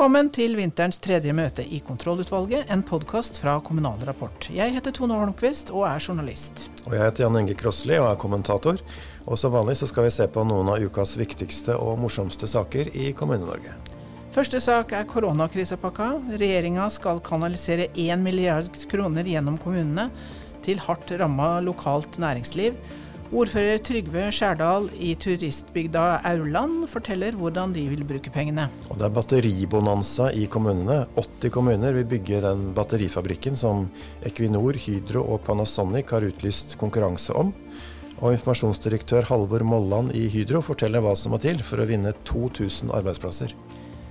Velkommen til vinterens tredje møte i Kontrollutvalget, en podkast fra Kommunal Rapport. Jeg heter Tone Holmquist og er journalist. Og jeg heter Jan Inge Krosli og er kommentator. Og som vanlig så skal vi se på noen av ukas viktigste og morsomste saker i Kommune-Norge. Første sak er koronakrisepakka. Regjeringa skal kanalisere 1 milliard kroner gjennom kommunene til hardt ramma lokalt næringsliv Ordfører Trygve Skjærdal i turistbygda Aurland forteller hvordan de vil bruke pengene. Og Det er batteribonanza i kommunene. 80 kommuner vil bygge den batterifabrikken som Equinor, Hydro og Panasonic har utlyst konkurranse om. Og informasjonsdirektør Halvor Molland i Hydro forteller hva som må til for å vinne 2000 arbeidsplasser.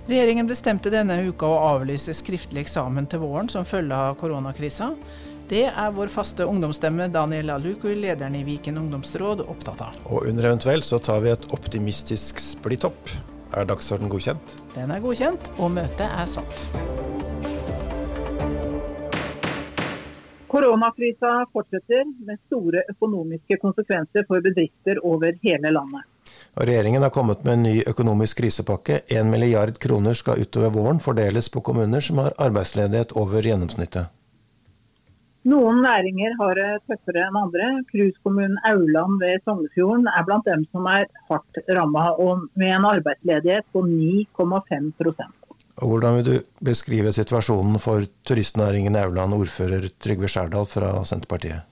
Regjeringen bestemte denne uka å avlyse skriftlig eksamen til våren som følge av koronakrisa. Det er vår faste ungdomsstemme Daniel Aluku, lederen i Viken ungdomsråd, opptatt av. Og under eventuelt så tar vi et optimistisk splitt-opp. Er dagsorden godkjent? Den er godkjent, og møtet er satt. Koronakrisa fortsetter med store økonomiske konsekvenser for bedrifter over hele landet. Og regjeringen har kommet med en ny økonomisk krisepakke. 1 milliard kroner skal utover våren fordeles på kommuner som har arbeidsledighet over gjennomsnittet. Noen næringer har det tøffere enn andre. Cruisekommunen Auland ved Sognefjorden er blant dem som er hardt ramma, med en arbeidsledighet på 9,5 og Hvordan vil du beskrive situasjonen for turistnæringen i Auland, ordfører Trygve Skjærdal fra Senterpartiet?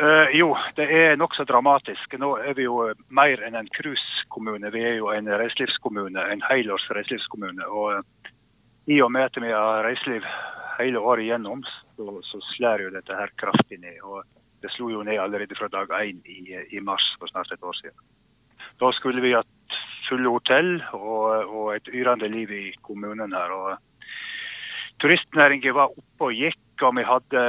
Uh, jo, det er nokså dramatisk. Nå er vi jo mer enn en cruisekommune. Vi er jo en reiselivskommune, en helårs reiselivskommune. Og uh, i og med at vi har reiseliv hele året igjennom, så, så slår jo dette her kraftig ned. og Det slo jo ned allerede fra dag én i, i, mars for snart et år siden. Da skulle vi hatt fulle hotell og, og et yrende liv i kommunen her. og Turistnæringen var oppe og gikk, og vi hadde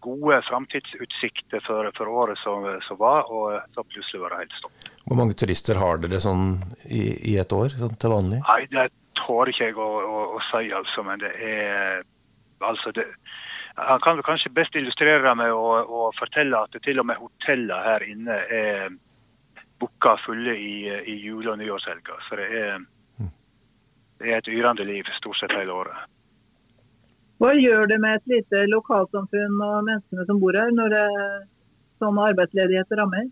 gode framtidsutsikter for, for, året som, som, var, og så plutselig var det helt stopp. Hvor mange turister har dere sånn i, i et år sånn til vanlig? Nei, Det tør ikke jeg å, å, å si, altså, men det er altså det, han kan kanskje best illustrere med å, å, fortelle at til og med hotellene her inne er booka fulle i, i jule- og nyårshelga. Så det er, det er et yrende liv stort sett hele året. Hva gjør det med et lite lokalsamfunn og menneskene som bor her, når det sånn arbeidsledighet rammer?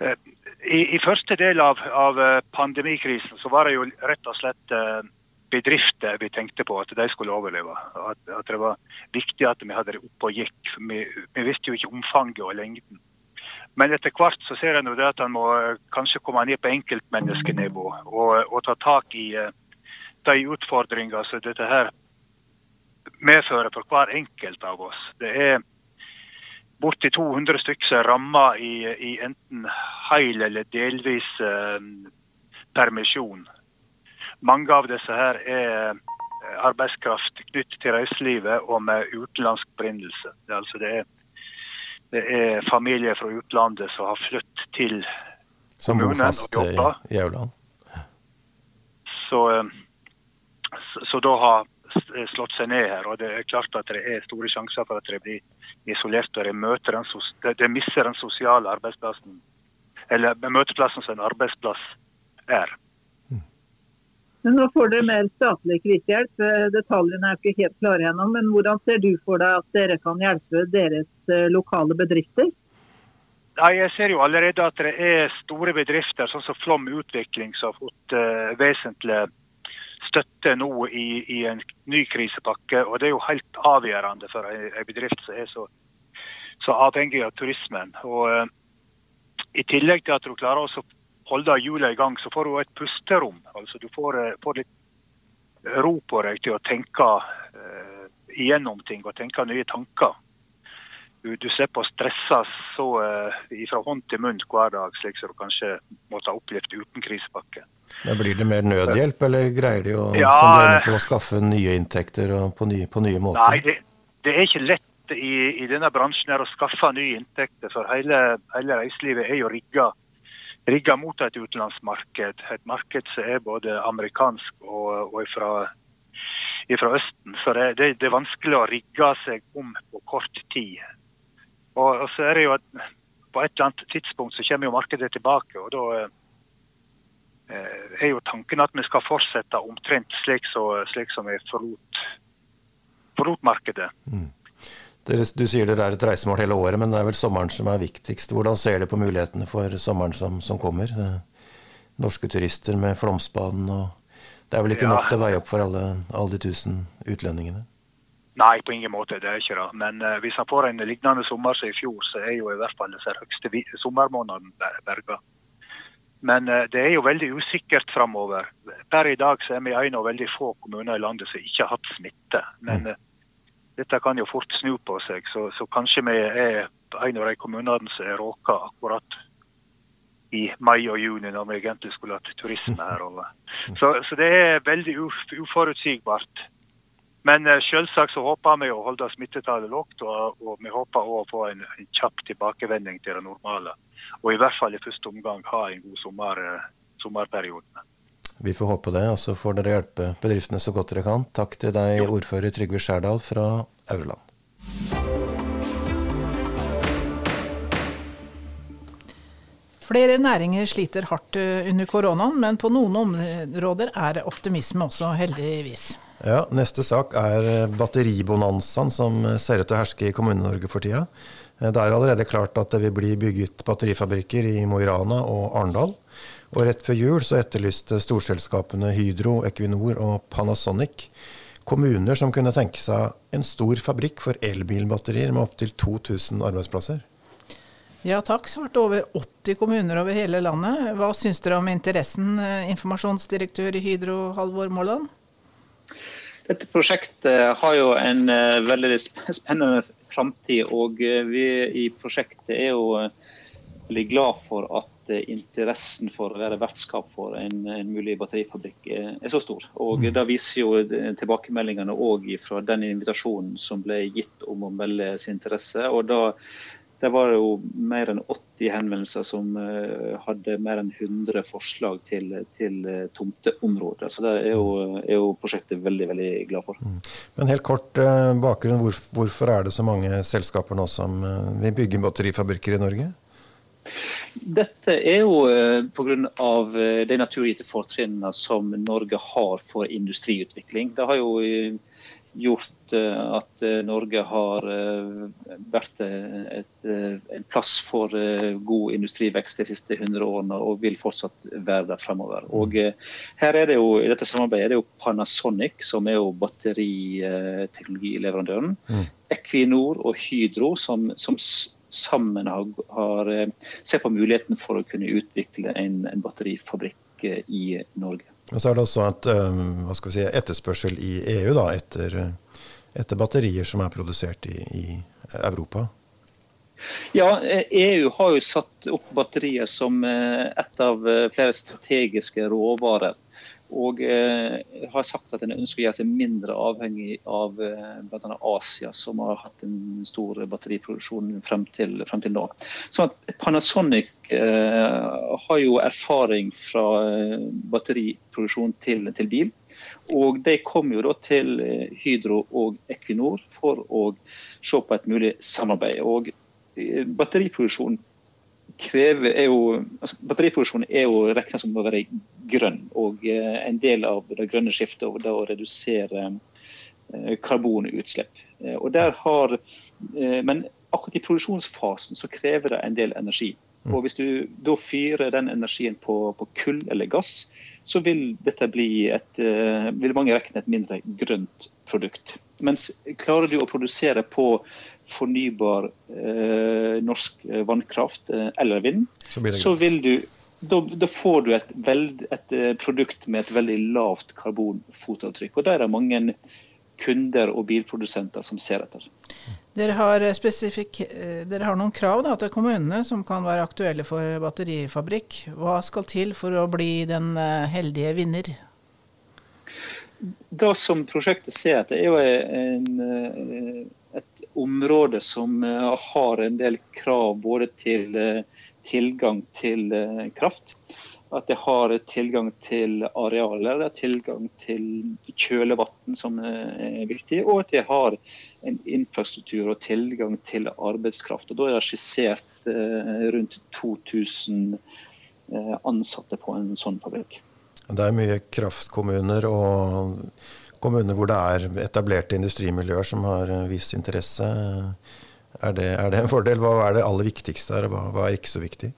Eh, I, I, første del av, av, pandemikrisen så var det jo rett og slett eh, bedrifter vi tenkte på at de skulle overleve. At, at det var viktig at vi hadde det oppe og gikk. Vi, vi, visste jo ikke omfanget og lengden. Men etter hvert så ser en at en må eh, kanskje komme ned på enkeltmenneskenivå og, og, ta tak i uh, de utfordringer som dette her medfører for hver enkelt av oss. Det er borti 200 stykker som er ramma i, i, enten hel eller delvis eh, permisjon. Mange av disse her er eh, arbeidskraft knyttet til reiselivet og med utenlandsk opprinnelse. Det, altså det, det, er familier fra utlandet som har flyttet til som kommunen og jobber. i Auland? Så, eh, så, så da har slått seg ned her. og Det er klart at det er store sjanser for at de blir isolert og de, møter den, de, de mister den sosiale arbeidsplassen, eller møteplassen som en arbeidsplass er. Men nå får dere mer statlig krisehjelp. Eh, detaljene er ikke helt klare ennå. Men hvordan ser du for deg at dere kan hjelpe deres eh, lokale bedrifter? Ja, jeg ser jo allerede at det er store bedrifter, sånn som Flom Utvikling, som har fått uh, vesentlig støtte nå i, i, en ny krisepakke. og Det er jo helt avgjørende for en bedrift som er så, så avhengig av turismen. Og uh, I tillegg til at du klarer å holde hjula i gang, så får du et pusterom. Altså Du får, eh, får litt ro på deg til å tenke uh, igjennom ting og tenke nye tanker. Du, du slipper å stresse så uh, fra hånd til munn hver dag, slik som du kanskje måtte ha opplevd uten krisepakke. Men Blir det mer nødhjelp, eller greier de å, ja, er på, å skaffe nye inntekter på nye, på nye måter? Nei, det, det, er ikke lett i, i denne bransjen her å skaffe nye inntekter, for hele, hele reiselivet er jo rigga rigga mot et utenlandsmarked. Et marked som er både amerikansk og, og fra, Østen. Så det, det, det, er vanskelig å rigge seg om på kort tid. Og, og, så er det jo at på et eller annet tidspunkt så kommer jo markedet tilbake. og da er jo tanken at vi skal fortsette omtrent slik, så, slik som vi forlot, forlot markedet. Mm. Du sier dere er et reisemål hele året, men det er vel sommeren som er viktigst. Hvordan ser dere på mulighetene for sommeren som, som kommer? Norske turister med Flåmsbanen og Det er vel ikke ja. nok til å veie opp for alle, alle de tusen utlendingene? Nei, på ingen måte. Det er ikke det. Men uh, hvis han får en lignende sommer som i fjor, så er jo i hvert fall disse høyeste sommermånedene berga. Men uh, det er jo veldig usikkert framover. Per i dag så er vi en av veldig få kommuner i landet som ikke har hatt smitte. Men uh, dette kan jo fort snu på seg, så, så kanskje vi er en av de kommunene som er råka akkurat i mai og juni, når vi egentlig skulle hatt turisme her. Så, så det er veldig uforutsigbart. Men uh, selvsagt så håper vi å holde smittetallet lågt, og, og, vi håper å få en, en, kjapp tilbakevending til det normale. Og i hvert fall i første omgang ha en god sommer, uh, sommerperiode. Vi får håpe det, og så får dere hjelpe bedriftene så godt dere kan. Takk til deg, ordfører Trygve Skjærdal fra Aurland. Flere næringer sliter hardt eh, under koronaen, men på noen områder er det optimisme også, heldigvis. Ja, Neste sak er eh, batteribonanzaen som ser ut til å herske i Kommune-Norge for tida. Eh, det er allerede klart at det vil bli bygget batterifabrikker i Mo i Rana og Arendal. Og rett før jul så etterlyste storselskapene Hydro, Equinor og Panasonic kommuner som kunne tenke seg en stor fabrikk for elbilbatterier med opptil 2000 arbeidsplasser. Ja takk, svarte over 80 kommuner over hele landet. Hva syns dere om interessen, eh, informasjonsdirektør i Hydro, Halvor Måland? Dette prosjektet har jo en uh, veldig spennende framtid. Og uh, vi i prosjektet er jo veldig glad for at Eh, interessen for å være vertskap for en, en mulig batterifabrikk er, er, så stor. Og mm. Da viser jo tilbakemeldingene òg fra den invitasjonen som ble gitt om å melde sin interesse. og da det var jo mer enn 80 henvendelser som hadde mer enn 100 forslag til, til tomteområder. Så det er jo, er jo, prosjektet veldig veldig glad for. Mm. Men helt kort bakgrunn. Hvor, hvorfor er det så mange selskaper nå som vil bygge batterifabrikker i Norge? Dette er jo eh, pga. Eh, de naturgitte fortrinnene som Norge har for industriutvikling. Det har jo eh, gjort at Norge har vært et, en plass for god industrivekst de siste 100 årene, og vil fortsatt være der fremover. Og her er det jo, I dette samarbeidet er det jo Panasonic, som er jo batteriteknologileverandøren. Mm. Equinor og Hydro, som, som sammen har, har eh, sett på muligheten for å kunne utvikle en, en batterifabrikk eh, i Norge. Og så er det også et eh, si, etterspørsel i EU da, etter, etter batterier som er produsert i, i, Europa? Ja, EU har jo satt opp batterier som et av flere strategiske råvarer og eh, har sagt at en ønsker å gjøre seg mindre avhengig av eh, bl.a. Asia, som har hatt en stor batteriproduksjon frem til, frem til nå. Så Panasonic eh, har jo erfaring fra eh, batteriproduksjon til, til, bil. Og de kom jo da til eh, Hydro og Equinor for å se på et mulig samarbeid. Og eh, batteriproduksjon krever, er jo, altså Batteriproduksjon er jo regna som å være grønn. og eh, En del av det grønne skiftet er å redusere eh, karbonutslipp. Eh, og der har, Men akkurat i produksjonsfasen så krever det en del energi. Mm. Og Hvis du da fyrer den energien på, på kull eller gass, så vil dette bli et, vil mange regne et mindre grønt produkt. Mens klarer du å produsere på fornybar eh, norsk eh, vannkraft eh, eller vind, så, så vil du da, da, får du et, veld, et, eh, produkt med et veldig lavt karbonfotavtrykk. og Da er det mange kunder og bilprodusenter som ser etter. Dere har, dere har noen krav da, til kommunene som kan være aktuelle for batterifabrikk. Hva skal til for å bli den heldige vinner? Det som prosjektet ser etter, er jo en, en, område som eh, har en del krav både til eh, tilgang til eh, kraft. At det har tilgang til arealer, tilgang til kjølevann som er viktig, og at det har en infrastruktur og tilgang til arbeidskraft. Og Da er det skissert rundt 2000 ansatte på en sånn fabrikk. Det er mye kraftkommuner og kommuner hvor det er etablerte industrimiljøer som har vist interesse. Er det, er det en fordel? Hva er det aller viktigste her, og hva, hva er ikke så viktig?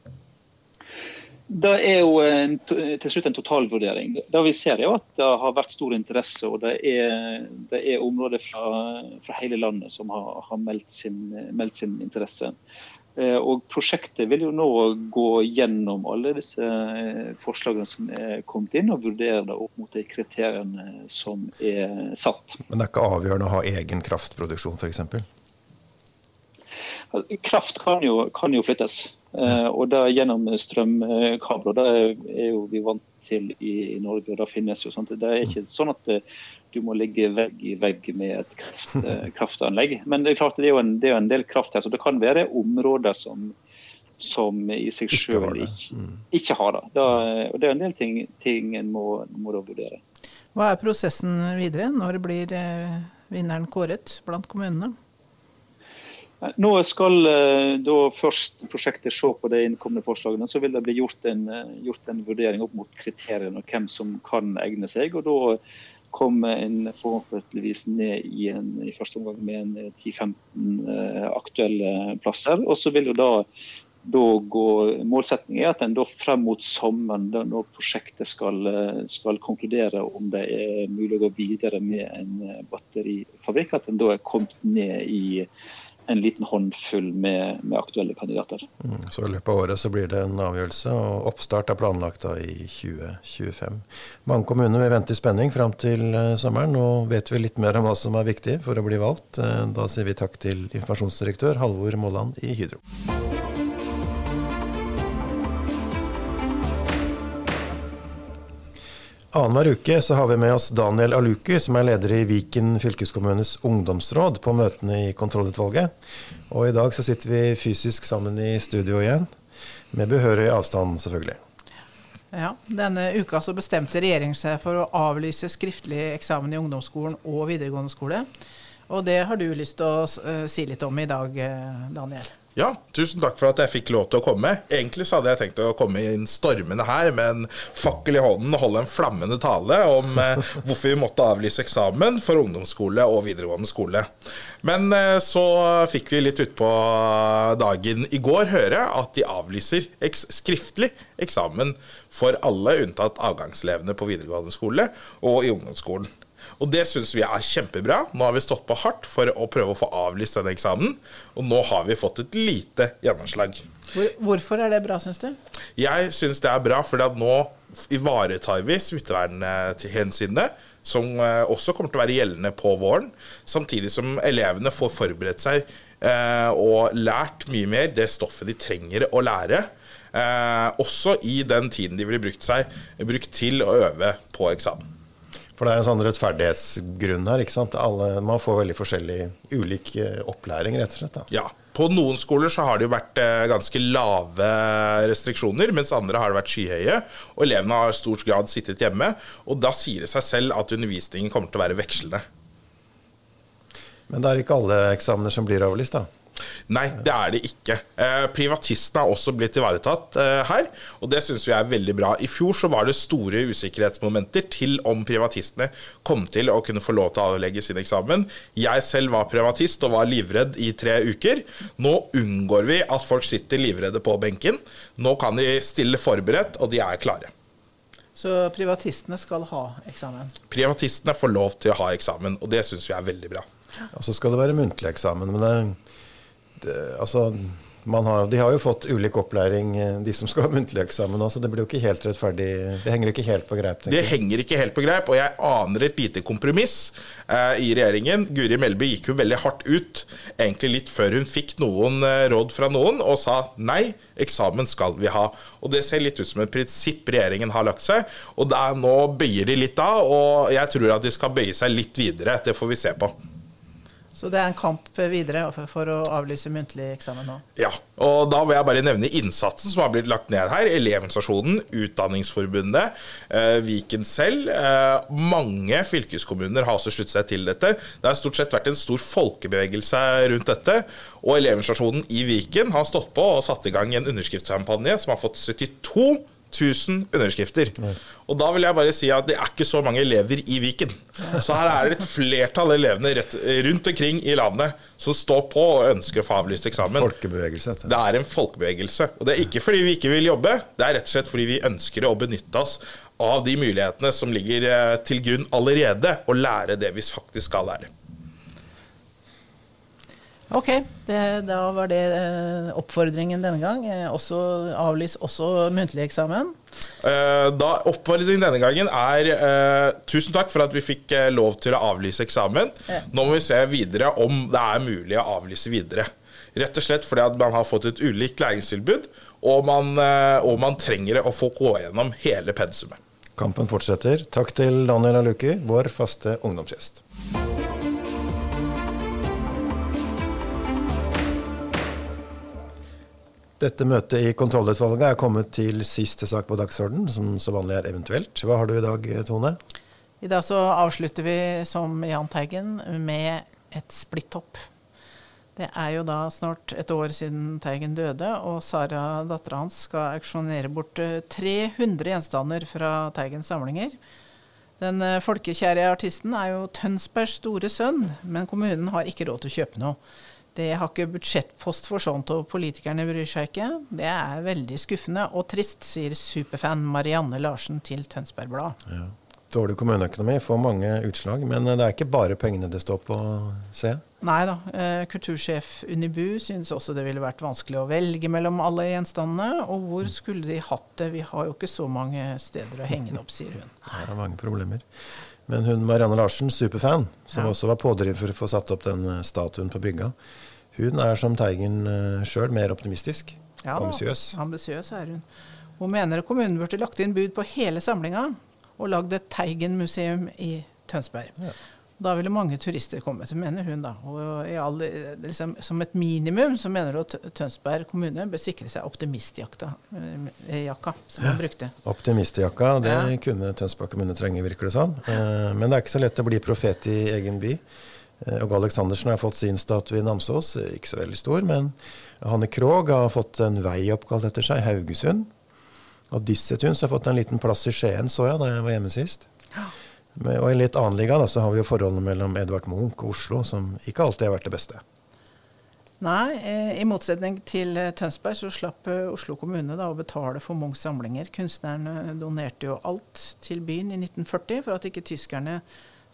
Det er jo en, til slutt en totalvurdering. Det vi ser er at det har vært stor interesse. og Det er, det er områder fra, fra, hele landet som har, har meldt, sin, meldt, sin, interesse. Eh, og Prosjektet vil jo nå gå gjennom alle disse eh, forslagene som er kommet inn, og vurdere det opp mot de kriteriene som er satt. Men det er ikke avgjørende å ha egen kraftproduksjon f.eks.? Kraft kan jo, kan jo flyttes. Og det gjennom strømkabler. Det er jo vi vant til i, i Norge. og Det finnes jo sånt. Det er ikke sånn at uh, du må ligge vegg i vegg med et kraft, uh, kraftanlegg. Men det er klart det er jo en, er en, del kraft her, så det kan være områder som, som i seg selv ikke, mm. ikke, har det. Da, Og det er en del ting, ting en må, må da vurdere. Hva er prosessen videre? Når blir vinneren kåret blant kommunene? Nå skal eh, da først prosjektet se på de innkomne forslagene. Så vil det bli gjort en, eh, gjort en vurdering opp mot kriteriene og hvem som kan egne seg. og da kommer en forhåpentligvis ned i, en, i første omgang med 10-15 eh, aktuelle plasser. Og så vil jo da, da gå Målsettingen er at en da frem mot sommeren, når prosjektet skal, skal, konkludere om det er mulig å gå videre med en batterifabrikk, at en da er kommet ned i en liten håndfull med, med aktuelle kandidater. Mm, så I løpet av året så blir det en avgjørelse, og oppstart er planlagt da i 2025. Mange kommuner vil vente i spenning fram til uh, sommeren. Nå vet vi litt mer om hva som er viktig for å bli valgt. Uh, da sier vi takk til informasjonsdirektør Halvor Molland i Hydro. Annenhver uke så har vi med oss Daniel Aluku, som er leder i Viken fylkeskommunes ungdomsråd, på møtene i kontrollutvalget. Og i dag så sitter vi fysisk sammen i studio igjen, med behørig avstand, selvfølgelig. Ja, Denne uka så bestemte regjeringen seg for å avlyse skriftlig eksamen i ungdomsskolen og videregående skole. Og det har du lyst til å uh, si litt om i dag, uh, Daniel? Ja, tusen takk for at jeg fikk lov til å komme. Egentlig så hadde jeg tenkt å komme inn stormende her med en fakkel i hånden og holde en flammende tale om eh, hvorfor vi måtte avlyse eksamen for ungdomsskole og videregående skole. Men eh, så fikk vi litt utpå dagen i går høre at de avlyser eks skriftlig eksamen for alle unntatt avgangselevene på videregående skole og i ungdomsskolen. Og det syns vi er kjempebra. Nå har vi stått på hardt for å prøve å få avlyst denne eksamen, og nå har vi fått et lite gjennomslag. Hvorfor er det bra, syns du? Jeg syns det er bra, for nå ivaretar vi smittevernhensynene, som eh, også kommer til å være gjeldende på våren. Samtidig som elevene får forberedt seg eh, og lært mye mer det stoffet de trenger å lære. Eh, også i den tiden de blir brukt, seg, brukt til å øve på eksamen. For det er en sånn rettferdighetsgrunn her. ikke sant? Alle, man får veldig forskjellig ulik eh, opplæring, rett og slett. Da. Ja. På noen skoler så har det jo vært eh, ganske lave restriksjoner, mens andre har det vært skyhøye. Og elevene har i stor grad sittet hjemme. Og da sier det seg selv at undervisningen kommer til å være vekslende. Men det er ikke alle eksamener som blir avlyst, da? Nei, det er det ikke. Eh, privatistene har også blitt ivaretatt eh, her, og det syns vi er veldig bra. I fjor så var det store usikkerhetsmomenter til om privatistene kom til å kunne få lov til å avlegge sin eksamen. Jeg selv var privatist og var livredd i tre uker. Nå unngår vi at folk sitter livredde på benken. Nå kan de stille forberedt, og de er klare. Så privatistene skal ha eksamen? Privatistene får lov til å ha eksamen, og det syns vi er veldig bra. Ja, så skal det være muntlig eksamen. men det altså, har, de har jo fått ulik opplæring, eh, de som skal ha muntlig eksamen Så Det blir jo ikke helt rettferdig. Det henger ikke helt på greip. Det henger ikke helt på greip, og jeg aner et lite kompromiss eh, i regjeringen. Guri Melby gikk jo veldig hardt ut, egentlig litt før hun fikk noen eh, råd fra noen, og sa nei, eksamen skal vi ha. Og det ser litt ut som et prinsipp regjeringen har lagt seg, og da, nå bøyer de litt av, og jeg tror at de skal bøye seg litt videre. Det får vi se på. Så det er en kamp videre for å avlyse muntlig eksamen nå? Ja, og da vil jeg bare nevne innsatsen som har blitt lagt ned her. Elevorganisasjonen, Utdanningsforbundet, eh, Viken selv. Eh, mange fylkeskommuner har også sluttet seg til dette. Det har stort sett vært en stor folkebevegelse rundt dette. Og Elevorganisasjonen i Viken har stått på og satt i gang en underskriftskampanje som har fått 72 000 underskrifter. Og da vil jeg bare si at det er ikke så mange elever i Viken. Så her er det et flertall elevene rett, rundt omkring i landet som står på og ønsker å få avlyst eksamen. Folkebevegelse. Det er en folkebevegelse. Og det er ikke fordi vi ikke vil jobbe, det er rett og slett fordi vi ønsker å benytte oss av de mulighetene som ligger eh, til grunn allerede, og lære det vi faktisk skal lære. Ok, det, da var det eh, oppfordringen denne gang. Eh, også avlys også muntlig eksamen. Eh, Da Oppfordringen denne gangen er eh, tusen takk for at vi fikk eh, lov til å avlyse eksamen. Nå må vi se videre om det er mulig å avlyse videre. Rett og slett fordi at man har fått et ulikt læringstilbud, og man, og man trenger å få gå gjennom hele pensumet. Kampen fortsetter. Takk til Daniel Aluki, vår faste ungdomsgjest. Dette møtet i kontrollutvalget er kommet til siste sak på dagsordenen, som så vanlig er eventuelt. Hva har du i dag, Tone? I dag så avslutter vi som Jahn Teigen med et splitt-opp. Det er jo da snart et år siden Teigen døde, og Sara, dattera hans, skal auksjonere bort eh, 300 gjenstander fra Teigens samlinger. Den eh, folkekjære artisten er jo Tønsbergs store sønn, men kommunen har ikke råd til å kjøpe noe. Det har ikke budsjettpost for sånt, og politikerne bryr seg ikke. Det er veldig skuffende og trist, sier superfan Marianne Larsen til Tønsberg Blad. Dårlig kommuneøkonomi får mange utslag, men det er ikke bare pengene det står på, ser jeg. Nei da. Eh, kultursjef Unibu synes også det ville vært vanskelig å velge mellom alle gjenstandene. Og hvor skulle de hatt det? Vi har jo ikke så mange steder å henge det opp, sier hun. Det er mange problemer. Men hun Marianne Larsen, superfan, som Ja. også var pådriver for å få satt opp den eh, statuen på brygga, hun er som Teigen sjøl mer optimistisk. Ja, Ambisiøs. Ambisiøs er hun. Hun mener kommunen burde lagt inn bud på hele samlinga og lagd et Teigen-museum i Tønsberg. Da ville mange turister kommet, mener hun da. Og i all, liksom, som et minimum så mener hun at Tønsberg kommune bør sikre seg optimistjakka, eh, jakka som hun brukte. Optimistjakka, det Ja. kunne Tønsberg kommune trenge, virker det som. Eh, Men det er ikke så lett å bli profet i egen by. Eh, Åge Aleksandersen har fått sin statue i Namsos, eh, ikke så veldig stor, men Hanne Krogh har fått en vei oppkalt etter seg, Haugesund. Og Dissetuns har fått en liten plass i Skien, så jeg da jeg var hjemme sist. Men, og i en litt annen liga da, så har vi jo forholdene mellom Edvard Munch og Oslo, som ikke alltid har vært det beste. Nei, eh, i motsetning til eh, Tønsberg så slapp eh, Oslo kommune da å betale for Munchs samlinger. Kunstneren donerte jo alt til byen i 1940 for at ikke tyskerne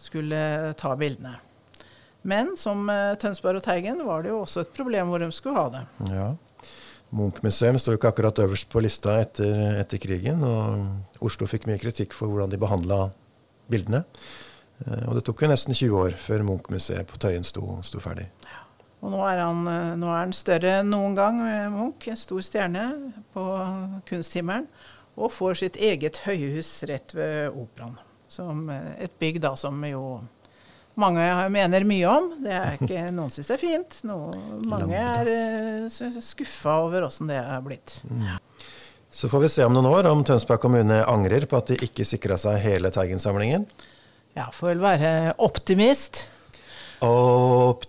skulle ta bildene. Men som Tønsberg og Teigen var det jo også et problem hvor de skulle ha det. Ja. Munch-museum står jo ikke akkurat øverst på lista etter, etter krigen, og Oslo fikk mye kritikk for hvordan de behandla bildene. Eh, Og det tok jo nesten 20 år før Munch-museet på Tøyen sto, sto ferdig. Og nå er han, eh, nå er han større enn noen gang, eh, Munch. En stor stjerne på kunsthimmelen. Og får sitt eget høyhus rett ved operaen. Som et bygg da som jo mange mener mye om. Det er ikke, noen syns det er fint. Noen, mange er skuffa over åssen det er blitt. Så får vi se om noen år om Tønsberg kommune angrer på at de ikke sikra seg hele Teigen-samlingen. Ja, får vel være optimist.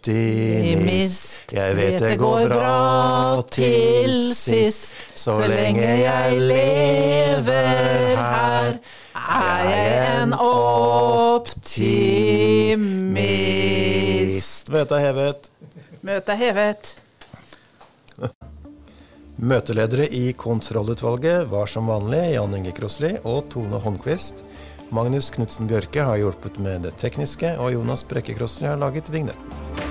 Optimist, jeg vet det går bra til sist. Så lenge jeg lever her, er jeg en optimist. Møtet er hevet. Møtet er hevet. Møteledere i kontrollutvalget var som vanlig Jan Inge Krosli og Tone Holmquist. Magnus Knutsen Bjørke har hjulpet med det tekniske, og Jonas Brekke Krosli har laget vignetten.